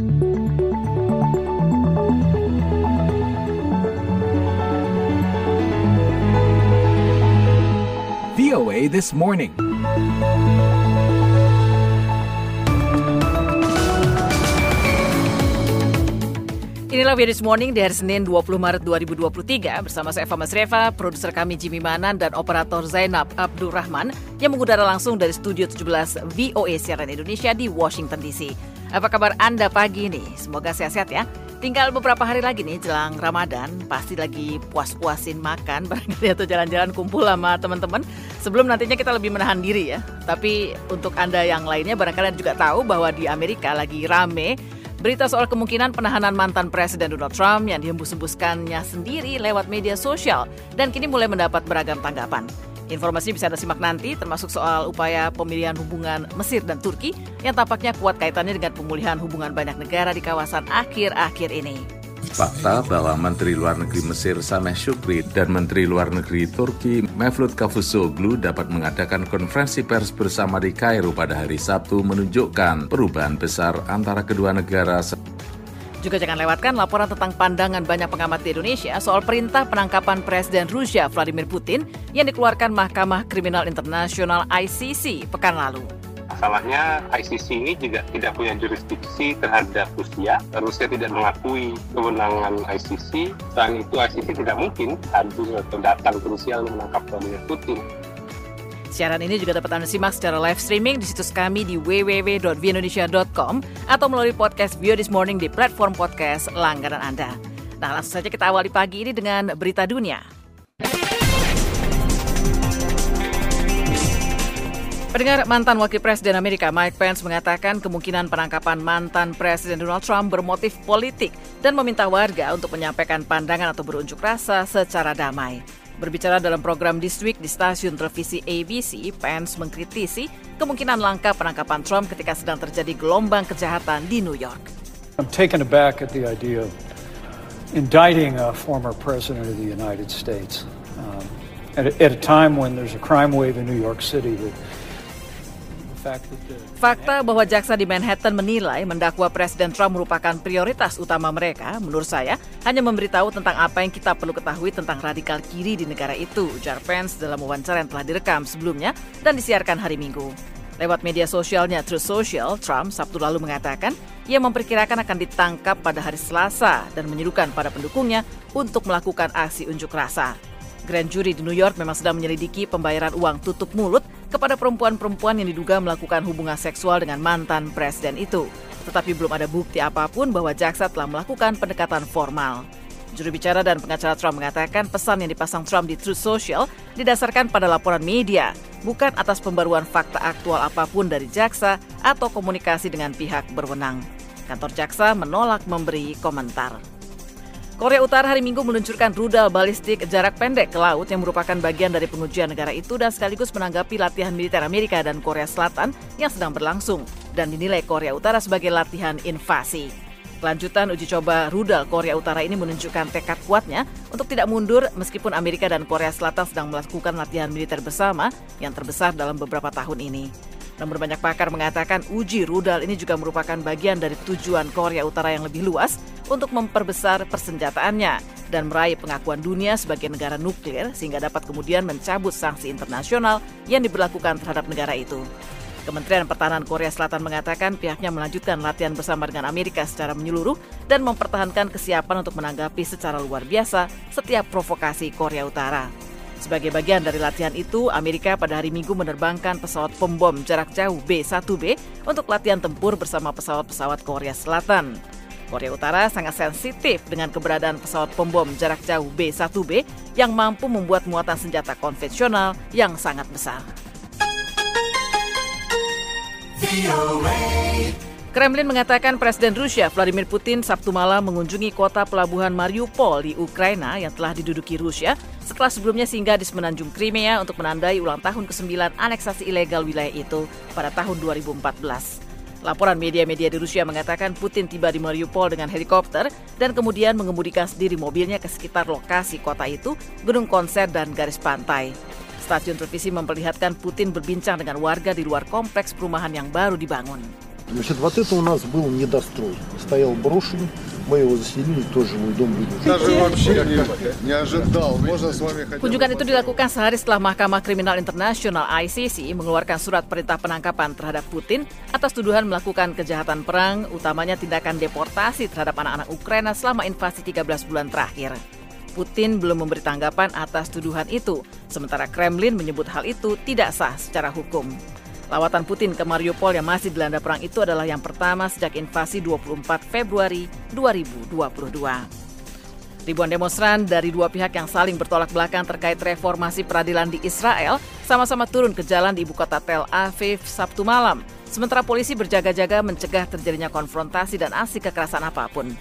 VOA This Morning. Inilah VOA This Morning di hari Senin 20 Maret 2023 bersama saya Eva Masreva, produser kami Jimmy Manan dan operator Zainab Abdurrahman yang mengudara langsung dari Studio 17 VOA Siaran Indonesia di Washington DC. Apa kabar Anda pagi ini? Semoga sehat-sehat ya. Tinggal beberapa hari lagi nih jelang Ramadan, pasti lagi puas-puasin makan barangkali atau jalan-jalan kumpul sama teman-teman. Sebelum nantinya kita lebih menahan diri ya. Tapi untuk Anda yang lainnya barangkali Anda juga tahu bahwa di Amerika lagi rame Berita soal kemungkinan penahanan mantan Presiden Donald Trump yang dihembus-hembuskannya sendiri lewat media sosial dan kini mulai mendapat beragam tanggapan. Informasi bisa Anda simak nanti termasuk soal upaya pemilihan hubungan Mesir dan Turki yang tampaknya kuat kaitannya dengan pemulihan hubungan banyak negara di kawasan akhir-akhir ini. Fakta bahwa Menteri Luar Negeri Mesir Sameh Shukri dan Menteri Luar Negeri Turki Mevlut Cavusoglu dapat mengadakan konferensi pers bersama di Kairo pada hari Sabtu menunjukkan perubahan besar antara kedua negara juga jangan lewatkan laporan tentang pandangan banyak pengamat di Indonesia soal perintah penangkapan Presiden Rusia Vladimir Putin yang dikeluarkan Mahkamah Kriminal Internasional ICC pekan lalu. Masalahnya ICC ini juga tidak punya jurisdiksi terhadap Rusia. Rusia tidak mengakui kewenangan ICC. Selain itu ICC tidak mungkin hadir atau datang ke Rusia untuk menangkap Vladimir Putin. Siaran ini juga dapat Anda simak secara live streaming di situs kami di www.vindonesia.com atau melalui podcast View This Morning di platform podcast langganan Anda. Nah, langsung saja kita awali pagi ini dengan berita dunia. Pendengar mantan Wakil Presiden Amerika Mike Pence mengatakan kemungkinan penangkapan mantan Presiden Donald Trump bermotif politik dan meminta warga untuk menyampaikan pandangan atau berunjuk rasa secara damai. Berbicara dalam program This Week di stasiun televisi ABC, Pence mengkritisi kemungkinan langkah penangkapan Trump ketika sedang terjadi gelombang kejahatan di New York. I'm taken aback at the idea of indicting a former president of the United States um, at, a, at a time when there's a crime wave in New York City that Fakta bahwa jaksa di Manhattan menilai mendakwa Presiden Trump merupakan prioritas utama mereka, menurut saya, hanya memberitahu tentang apa yang kita perlu ketahui tentang radikal kiri di negara itu, ujar Pence dalam wawancara yang telah direkam sebelumnya dan disiarkan hari Minggu. Lewat media sosialnya Truth Social, Trump Sabtu lalu mengatakan ia memperkirakan akan ditangkap pada hari Selasa dan menyuruhkan pada pendukungnya untuk melakukan aksi unjuk rasa. Grand Jury di New York memang sedang menyelidiki pembayaran uang tutup mulut kepada perempuan-perempuan yang diduga melakukan hubungan seksual dengan mantan presiden itu. Tetapi belum ada bukti apa pun bahwa jaksa telah melakukan pendekatan formal. Juru bicara dan pengacara Trump mengatakan pesan yang dipasang Trump di Truth Social didasarkan pada laporan media, bukan atas pembaruan fakta aktual apa pun dari jaksa atau komunikasi dengan pihak berwenang. Kantor jaksa menolak memberi komentar. Korea Utara hari Minggu meluncurkan rudal balistik jarak pendek ke laut yang merupakan bagian dari pengujian negara itu dan sekaligus menanggapi latihan militer Amerika dan Korea Selatan yang sedang berlangsung dan dinilai Korea Utara sebagai latihan invasi. Kelanjutan uji coba rudal Korea Utara ini menunjukkan tekad kuatnya untuk tidak mundur meskipun Amerika dan Korea Selatan sedang melakukan latihan militer bersama yang terbesar dalam beberapa tahun ini. Namun banyak pakar mengatakan uji rudal ini juga merupakan bagian dari tujuan Korea Utara yang lebih luas untuk memperbesar persenjataannya dan meraih pengakuan dunia sebagai negara nuklir sehingga dapat kemudian mencabut sanksi internasional yang diberlakukan terhadap negara itu. Kementerian Pertahanan Korea Selatan mengatakan pihaknya melanjutkan latihan bersama dengan Amerika secara menyeluruh dan mempertahankan kesiapan untuk menanggapi secara luar biasa setiap provokasi Korea Utara. Sebagai bagian dari latihan itu, Amerika pada hari Minggu menerbangkan pesawat pembom jarak jauh B-1B untuk latihan tempur bersama pesawat-pesawat Korea Selatan. Korea Utara sangat sensitif dengan keberadaan pesawat pembom jarak jauh B-1B yang mampu membuat muatan senjata konvensional yang sangat besar. Kremlin mengatakan Presiden Rusia Vladimir Putin Sabtu malam mengunjungi kota pelabuhan Mariupol di Ukraina yang telah diduduki Rusia setelah sebelumnya singgah di semenanjung Crimea untuk menandai ulang tahun ke-9 aneksasi ilegal wilayah itu pada tahun 2014. Laporan media-media di Rusia mengatakan Putin tiba di Mariupol dengan helikopter dan kemudian mengemudikan sendiri mobilnya ke sekitar lokasi kota itu, gedung konser dan garis pantai. Stasiun televisi memperlihatkan Putin berbincang dengan warga di luar kompleks perumahan yang baru dibangun. Значит, вот это у нас был недострой. стоял брошенный, Kunjungan itu dilakukan sehari setelah Mahkamah Kriminal Internasional ICC mengeluarkan surat perintah penangkapan terhadap Putin atas tuduhan melakukan kejahatan perang, utamanya tindakan deportasi terhadap anak-anak Ukraina selama invasi 13 bulan terakhir. Putin belum memberi tanggapan atas tuduhan itu, sementara Kremlin menyebut hal itu tidak sah secara hukum. Lawatan Putin ke Mariupol yang masih dilanda perang itu adalah yang pertama sejak invasi 24 Februari 2022. Ribuan demonstran dari dua pihak yang saling bertolak belakang terkait reformasi peradilan di Israel sama-sama turun ke jalan di ibu kota Tel Aviv Sabtu malam. Sementara polisi berjaga-jaga mencegah terjadinya konfrontasi dan aksi kekerasan apa pun.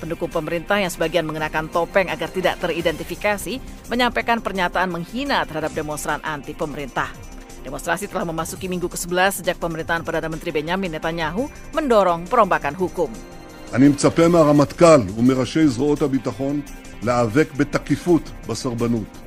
Pendukung pemerintah yang sebagian mengenakan topeng agar tidak teridentifikasi menyampaikan pernyataan menghina terhadap demonstran anti pemerintah. Demonstrasi telah memasuki minggu ke-11 sejak pemerintahan Perdana Menteri Benjamin Netanyahu mendorong perombakan hukum. אני מצפה מהרמטכ"ל ומראשי זרועות הביטחון להיאבק בתקיפות בסרבנות.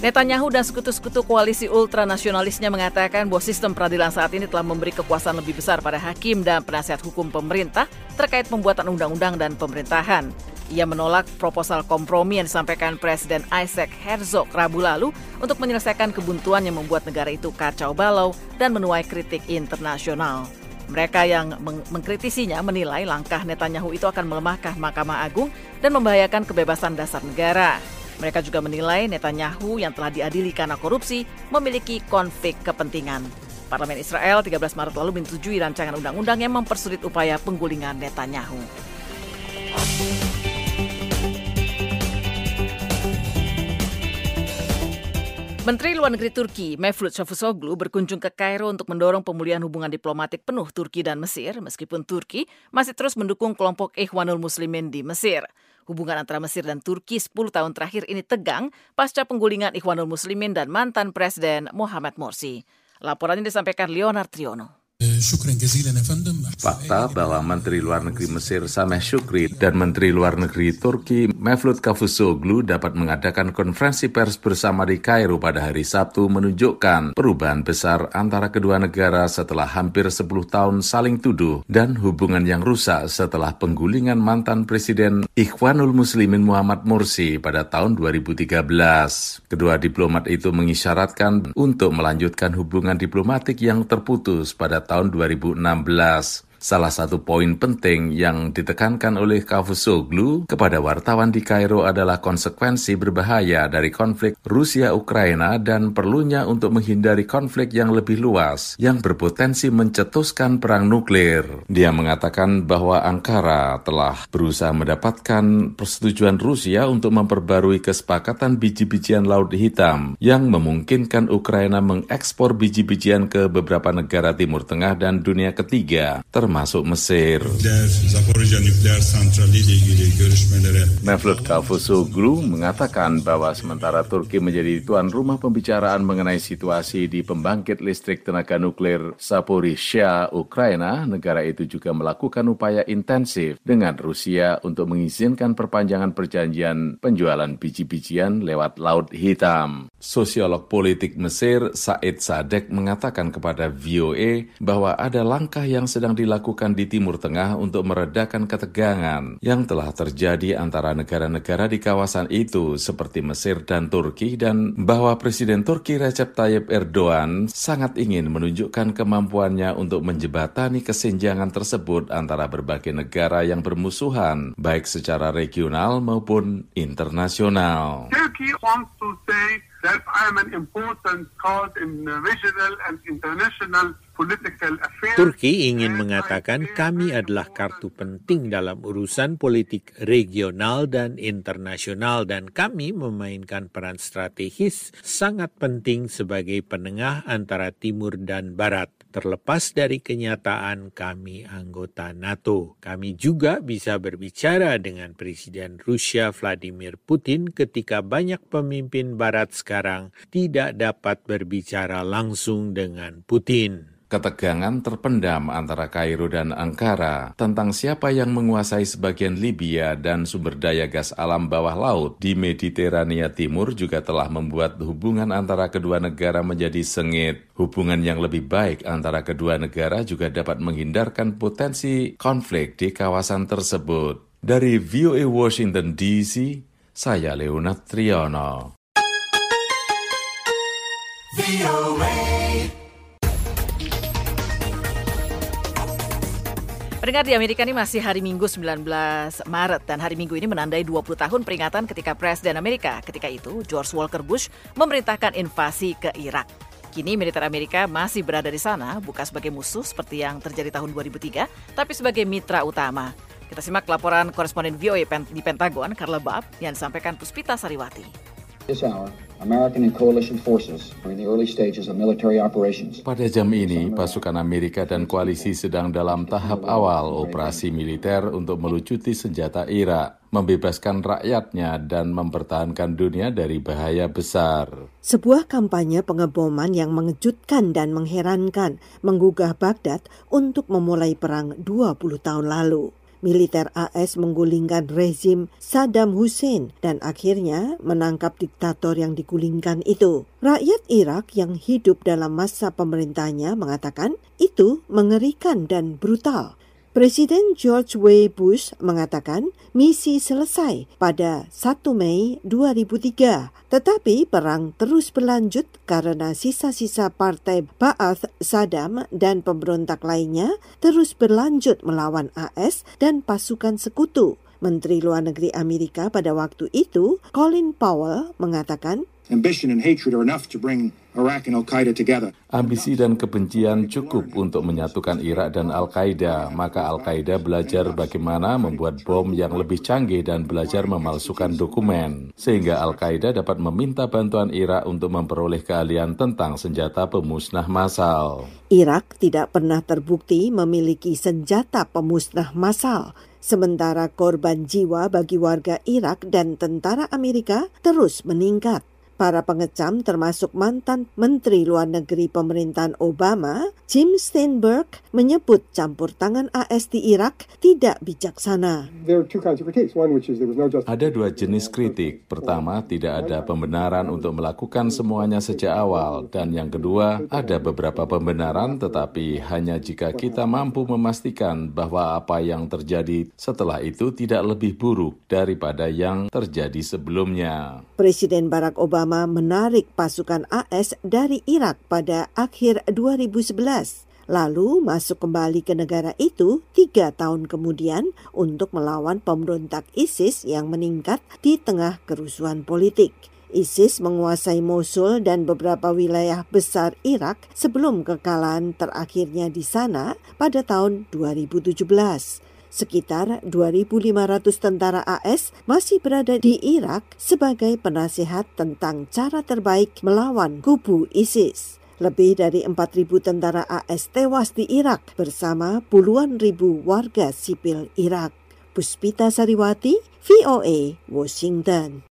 Netanyahu dan sekutu-sekutu koalisi ultranasionalisnya mengatakan bahwa sistem peradilan saat ini telah memberi kekuasaan lebih besar pada hakim dan penasihat hukum pemerintah terkait pembuatan undang-undang dan pemerintahan. Ia menolak proposal kompromi yang disampaikan Presiden Isaac Herzog Rabu lalu untuk menyelesaikan kebuntuan yang membuat negara itu kacau balau dan menuai kritik internasional. Mereka yang meng mengkritisinya menilai langkah Netanyahu itu akan melemahkan Mahkamah Agung dan membahayakan kebebasan dasar negara. Mereka juga menilai Netanyahu yang telah diadili karena korupsi memiliki konflik kepentingan. Parlemen Israel 13 Maret lalu menyetujui rancangan undang-undang yang mempersulit upaya penggulingan Netanyahu. Menteri Luar Negeri Turki, Mevlut Cavusoglu, berkunjung ke Kairo untuk mendorong pemulihan hubungan diplomatik penuh Turki dan Mesir, meskipun Turki masih terus mendukung kelompok Ikhwanul Muslimin di Mesir. Hubungan antara Mesir dan Turki 10 tahun terakhir ini tegang pasca penggulingan Ikhwanul Muslimin dan mantan Presiden Muhammad Morsi. Laporannya disampaikan Leonard Triono. Fakta bahwa Menteri Luar Negeri Mesir Sameh Shukri dan Menteri Luar Negeri Turki Mevlut Cavusoglu dapat mengadakan konferensi pers bersama di Kairo pada hari Sabtu menunjukkan perubahan besar antara kedua negara setelah hampir 10 tahun saling tuduh dan hubungan yang rusak setelah penggulingan mantan Presiden Ikhwanul Muslimin Muhammad Morsi pada tahun 2013. Kedua diplomat itu mengisyaratkan untuk melanjutkan hubungan diplomatik yang terputus pada tahun 2016. Salah satu poin penting yang ditekankan oleh Cavusoglu kepada wartawan di Kairo adalah konsekuensi berbahaya dari konflik Rusia-Ukraina dan perlunya untuk menghindari konflik yang lebih luas yang berpotensi mencetuskan perang nuklir. Dia mengatakan bahwa Ankara telah berusaha mendapatkan persetujuan Rusia untuk memperbarui kesepakatan biji-bijian Laut Hitam yang memungkinkan Ukraina mengekspor biji-bijian ke beberapa negara Timur Tengah dan dunia ketiga, termasuk Mesir. Mevlut Cavusoglu mengatakan bahwa sementara Turki menjadi tuan rumah pembicaraan mengenai situasi di pembangkit listrik tenaga nuklir Zaporizhia, Ukraina, negara itu juga melakukan upaya intensif dengan Rusia untuk mengizinkan perpanjangan perjanjian penjualan biji-bijian lewat Laut Hitam. Sosiolog politik Mesir Said Sadek mengatakan kepada VOA bahwa ada langkah yang sedang dilakukan di Timur Tengah untuk meredakan ketegangan yang telah terjadi antara negara-negara di kawasan itu seperti Mesir dan Turki dan bahwa Presiden Turki Recep Tayyip Erdogan sangat ingin menunjukkan kemampuannya untuk menjebatani kesenjangan tersebut antara berbagai negara yang bermusuhan baik secara regional maupun internasional. Turkey wants to say that I am an important cause in regional and international Turki ingin mengatakan kami adalah kartu penting dalam urusan politik regional dan internasional dan kami memainkan peran strategis sangat penting sebagai penengah antara timur dan barat. Terlepas dari kenyataan kami anggota NATO, kami juga bisa berbicara dengan Presiden Rusia Vladimir Putin ketika banyak pemimpin barat sekarang tidak dapat berbicara langsung dengan Putin. Ketegangan terpendam antara Kairo dan Ankara tentang siapa yang menguasai sebagian Libya dan sumber daya gas alam bawah laut di Mediterania Timur juga telah membuat hubungan antara kedua negara menjadi sengit. Hubungan yang lebih baik antara kedua negara juga dapat menghindarkan potensi konflik di kawasan tersebut. Dari VOA Washington DC, saya Leonard Triono. Pendengar di Amerika ini masih hari Minggu 19 Maret dan hari Minggu ini menandai 20 tahun peringatan ketika Presiden Amerika ketika itu George Walker Bush memerintahkan invasi ke Irak. Kini militer Amerika masih berada di sana bukan sebagai musuh seperti yang terjadi tahun 2003 tapi sebagai mitra utama. Kita simak laporan koresponden VOA di Pentagon Carla Bab yang disampaikan Puspita Sariwati. This hour, American and coalition forces are in the early stages of military operations. Pada jam ini, pasukan Amerika dan koalisi sedang dalam tahap awal operasi militer untuk melucuti senjata Irak, membebaskan rakyatnya dan mempertahankan dunia dari bahaya besar. Sebuah kampanye pengeboman yang mengejutkan dan mengherankan menggugah Baghdad untuk memulai perang 20 tahun lalu militer AS menggulingkan rezim Saddam Hussein dan akhirnya menangkap diktator yang digulingkan itu. Rakyat Irak yang hidup dalam masa pemerintahnya mengatakan itu mengerikan dan brutal. Presiden George W. Bush mengatakan misi selesai pada 1 Mei 2003, tetapi perang terus berlanjut karena sisa-sisa partai Ba'ath Saddam dan pemberontak lainnya terus berlanjut melawan AS dan pasukan sekutu. Menteri Luar Negeri Amerika pada waktu itu, Colin Powell, mengatakan Ambition and hatred are enough to bring Iraq and Al-Qaeda together. Ambisi dan kebencian cukup untuk menyatukan Irak dan Al-Qaeda. Maka Al-Qaeda belajar bagaimana membuat bom yang lebih canggih dan belajar memalsukan dokumen. Sehingga Al-Qaeda dapat meminta bantuan Irak untuk memperoleh keahlian tentang senjata pemusnah massal. Irak tidak pernah terbukti memiliki senjata pemusnah massal. Sementara korban jiwa bagi warga Irak dan tentara Amerika terus meningkat. Para pengecam termasuk mantan Menteri Luar Negeri pemerintahan Obama, Jim Steinberg, menyebut campur tangan AS di Irak tidak bijaksana. Ada dua jenis kritik. Pertama, tidak ada pembenaran untuk melakukan semuanya sejak awal. Dan yang kedua, ada beberapa pembenaran tetapi hanya jika kita mampu memastikan bahwa apa yang terjadi setelah itu tidak lebih buruk daripada yang terjadi sebelumnya. Presiden Barack Obama Obama menarik pasukan AS dari Irak pada akhir 2011 lalu masuk kembali ke negara itu tiga tahun kemudian untuk melawan pemberontak ISIS yang meningkat di tengah kerusuhan politik. ISIS menguasai Mosul dan beberapa wilayah besar Irak sebelum kekalahan terakhirnya di sana pada tahun 2017. Sekitar 2.500 tentara AS masih berada di Irak sebagai penasihat tentang cara terbaik melawan kubu ISIS. Lebih dari 4.000 tentara AS tewas di Irak bersama puluhan ribu warga sipil Irak. Puspita Sariwati, VOA, Washington.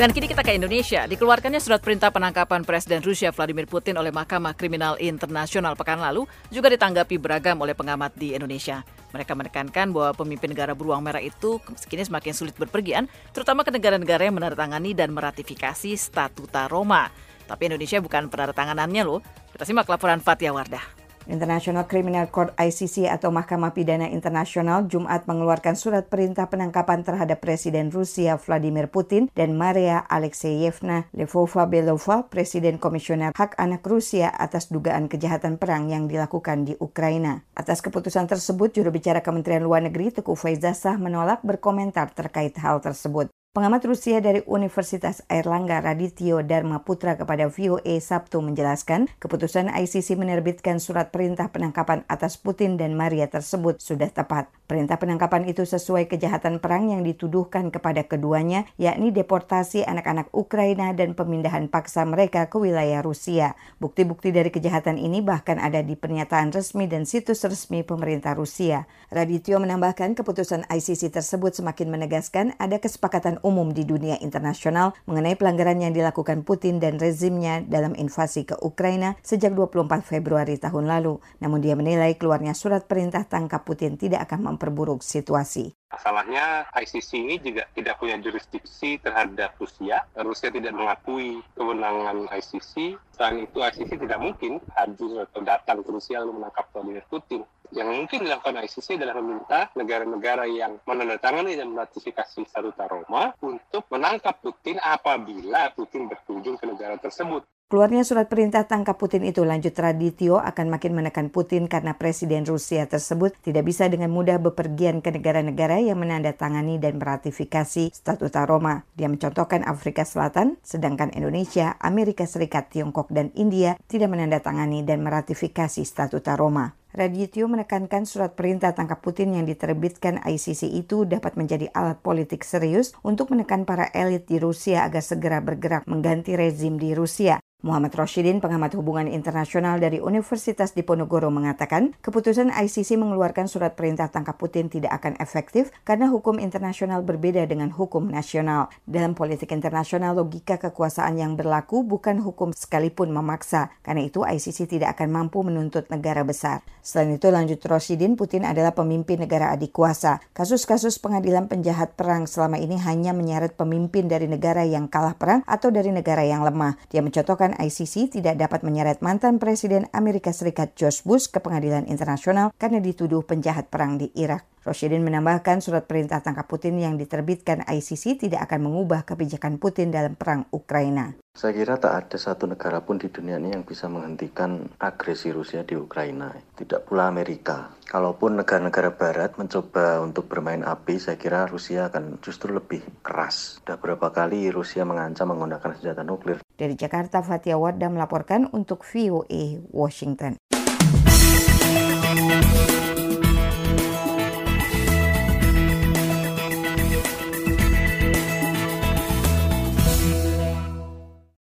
Dan kini kita ke Indonesia. Dikeluarkannya surat perintah penangkapan Presiden Rusia Vladimir Putin oleh Mahkamah Kriminal Internasional pekan lalu juga ditanggapi beragam oleh pengamat di Indonesia. Mereka menekankan bahwa pemimpin negara beruang merah itu kini semakin sulit berpergian, terutama ke negara-negara yang menandatangani dan meratifikasi Statuta Roma. Tapi Indonesia bukan penandatanganannya loh. Kita simak laporan Fatia Wardah. International Criminal Court ICC atau Mahkamah Pidana Internasional Jumat mengeluarkan surat perintah penangkapan terhadap Presiden Rusia Vladimir Putin dan Maria Alexeyevna Lvova-Belova, Presiden Komisioner Hak Anak Rusia atas dugaan kejahatan perang yang dilakukan di Ukraina. Atas keputusan tersebut, juru bicara Kementerian Luar Negeri Teguh Faizasah menolak berkomentar terkait hal tersebut. Pengamat Rusia dari Universitas Airlangga Radityo Dharma Putra kepada VOA Sabtu menjelaskan keputusan ICC menerbitkan surat perintah penangkapan atas Putin dan Maria tersebut sudah tepat. Perintah penangkapan itu sesuai kejahatan perang yang dituduhkan kepada keduanya, yakni deportasi anak-anak Ukraina dan pemindahan paksa mereka ke wilayah Rusia. Bukti-bukti dari kejahatan ini bahkan ada di pernyataan resmi dan situs resmi pemerintah Rusia. Radityo menambahkan keputusan ICC tersebut semakin menegaskan ada kesepakatan umum di dunia internasional mengenai pelanggaran yang dilakukan Putin dan rezimnya dalam invasi ke Ukraina sejak 24 Februari tahun lalu. Namun dia menilai keluarnya surat perintah tangkap Putin tidak akan memperburuk situasi. Masalahnya ICC ini juga tidak punya jurisdiksi terhadap Rusia. Rusia tidak mengakui kewenangan ICC. Selain itu ICC tidak mungkin hadir atau datang ke Rusia lalu menangkap Vladimir Putin. Yang mungkin dilakukan ICC adalah meminta negara-negara yang menandatangani dan meratifikasi Statuta Roma untuk menangkap Putin apabila Putin berkunjung ke negara tersebut. Keluarnya surat perintah tangkap Putin itu lanjut Radityo akan makin menekan Putin karena Presiden Rusia tersebut tidak bisa dengan mudah bepergian ke negara-negara yang menandatangani dan meratifikasi Statuta Roma. Dia mencontohkan Afrika Selatan, sedangkan Indonesia, Amerika Serikat, Tiongkok, dan India tidak menandatangani dan meratifikasi Statuta Roma. Radityo menekankan surat perintah tangkap Putin yang diterbitkan ICC itu dapat menjadi alat politik serius untuk menekan para elit di Rusia agar segera bergerak mengganti rezim di Rusia. Muhammad Roshidin, pengamat hubungan internasional dari Universitas Diponegoro mengatakan, keputusan ICC mengeluarkan surat perintah tangkap Putin tidak akan efektif karena hukum internasional berbeda dengan hukum nasional. Dalam politik internasional, logika kekuasaan yang berlaku bukan hukum sekalipun memaksa. Karena itu, ICC tidak akan mampu menuntut negara besar. Selain itu, lanjut Roshidin, Putin adalah pemimpin negara adik kuasa. Kasus-kasus pengadilan penjahat perang selama ini hanya menyeret pemimpin dari negara yang kalah perang atau dari negara yang lemah. Dia mencontohkan ICC tidak dapat menyeret mantan Presiden Amerika Serikat George Bush ke pengadilan internasional karena dituduh penjahat perang di Irak. Roshidin menambahkan surat perintah tangkap Putin yang diterbitkan ICC tidak akan mengubah kebijakan Putin dalam perang Ukraina. Saya kira tak ada satu negara pun di dunia ini yang bisa menghentikan agresi Rusia di Ukraina. Tidak pula Amerika. Kalaupun negara-negara barat mencoba untuk bermain api, saya kira Rusia akan justru lebih keras. Sudah berapa kali Rusia mengancam menggunakan senjata nuklir. Dari Jakarta, Fatia Wardah melaporkan untuk VOA Washington.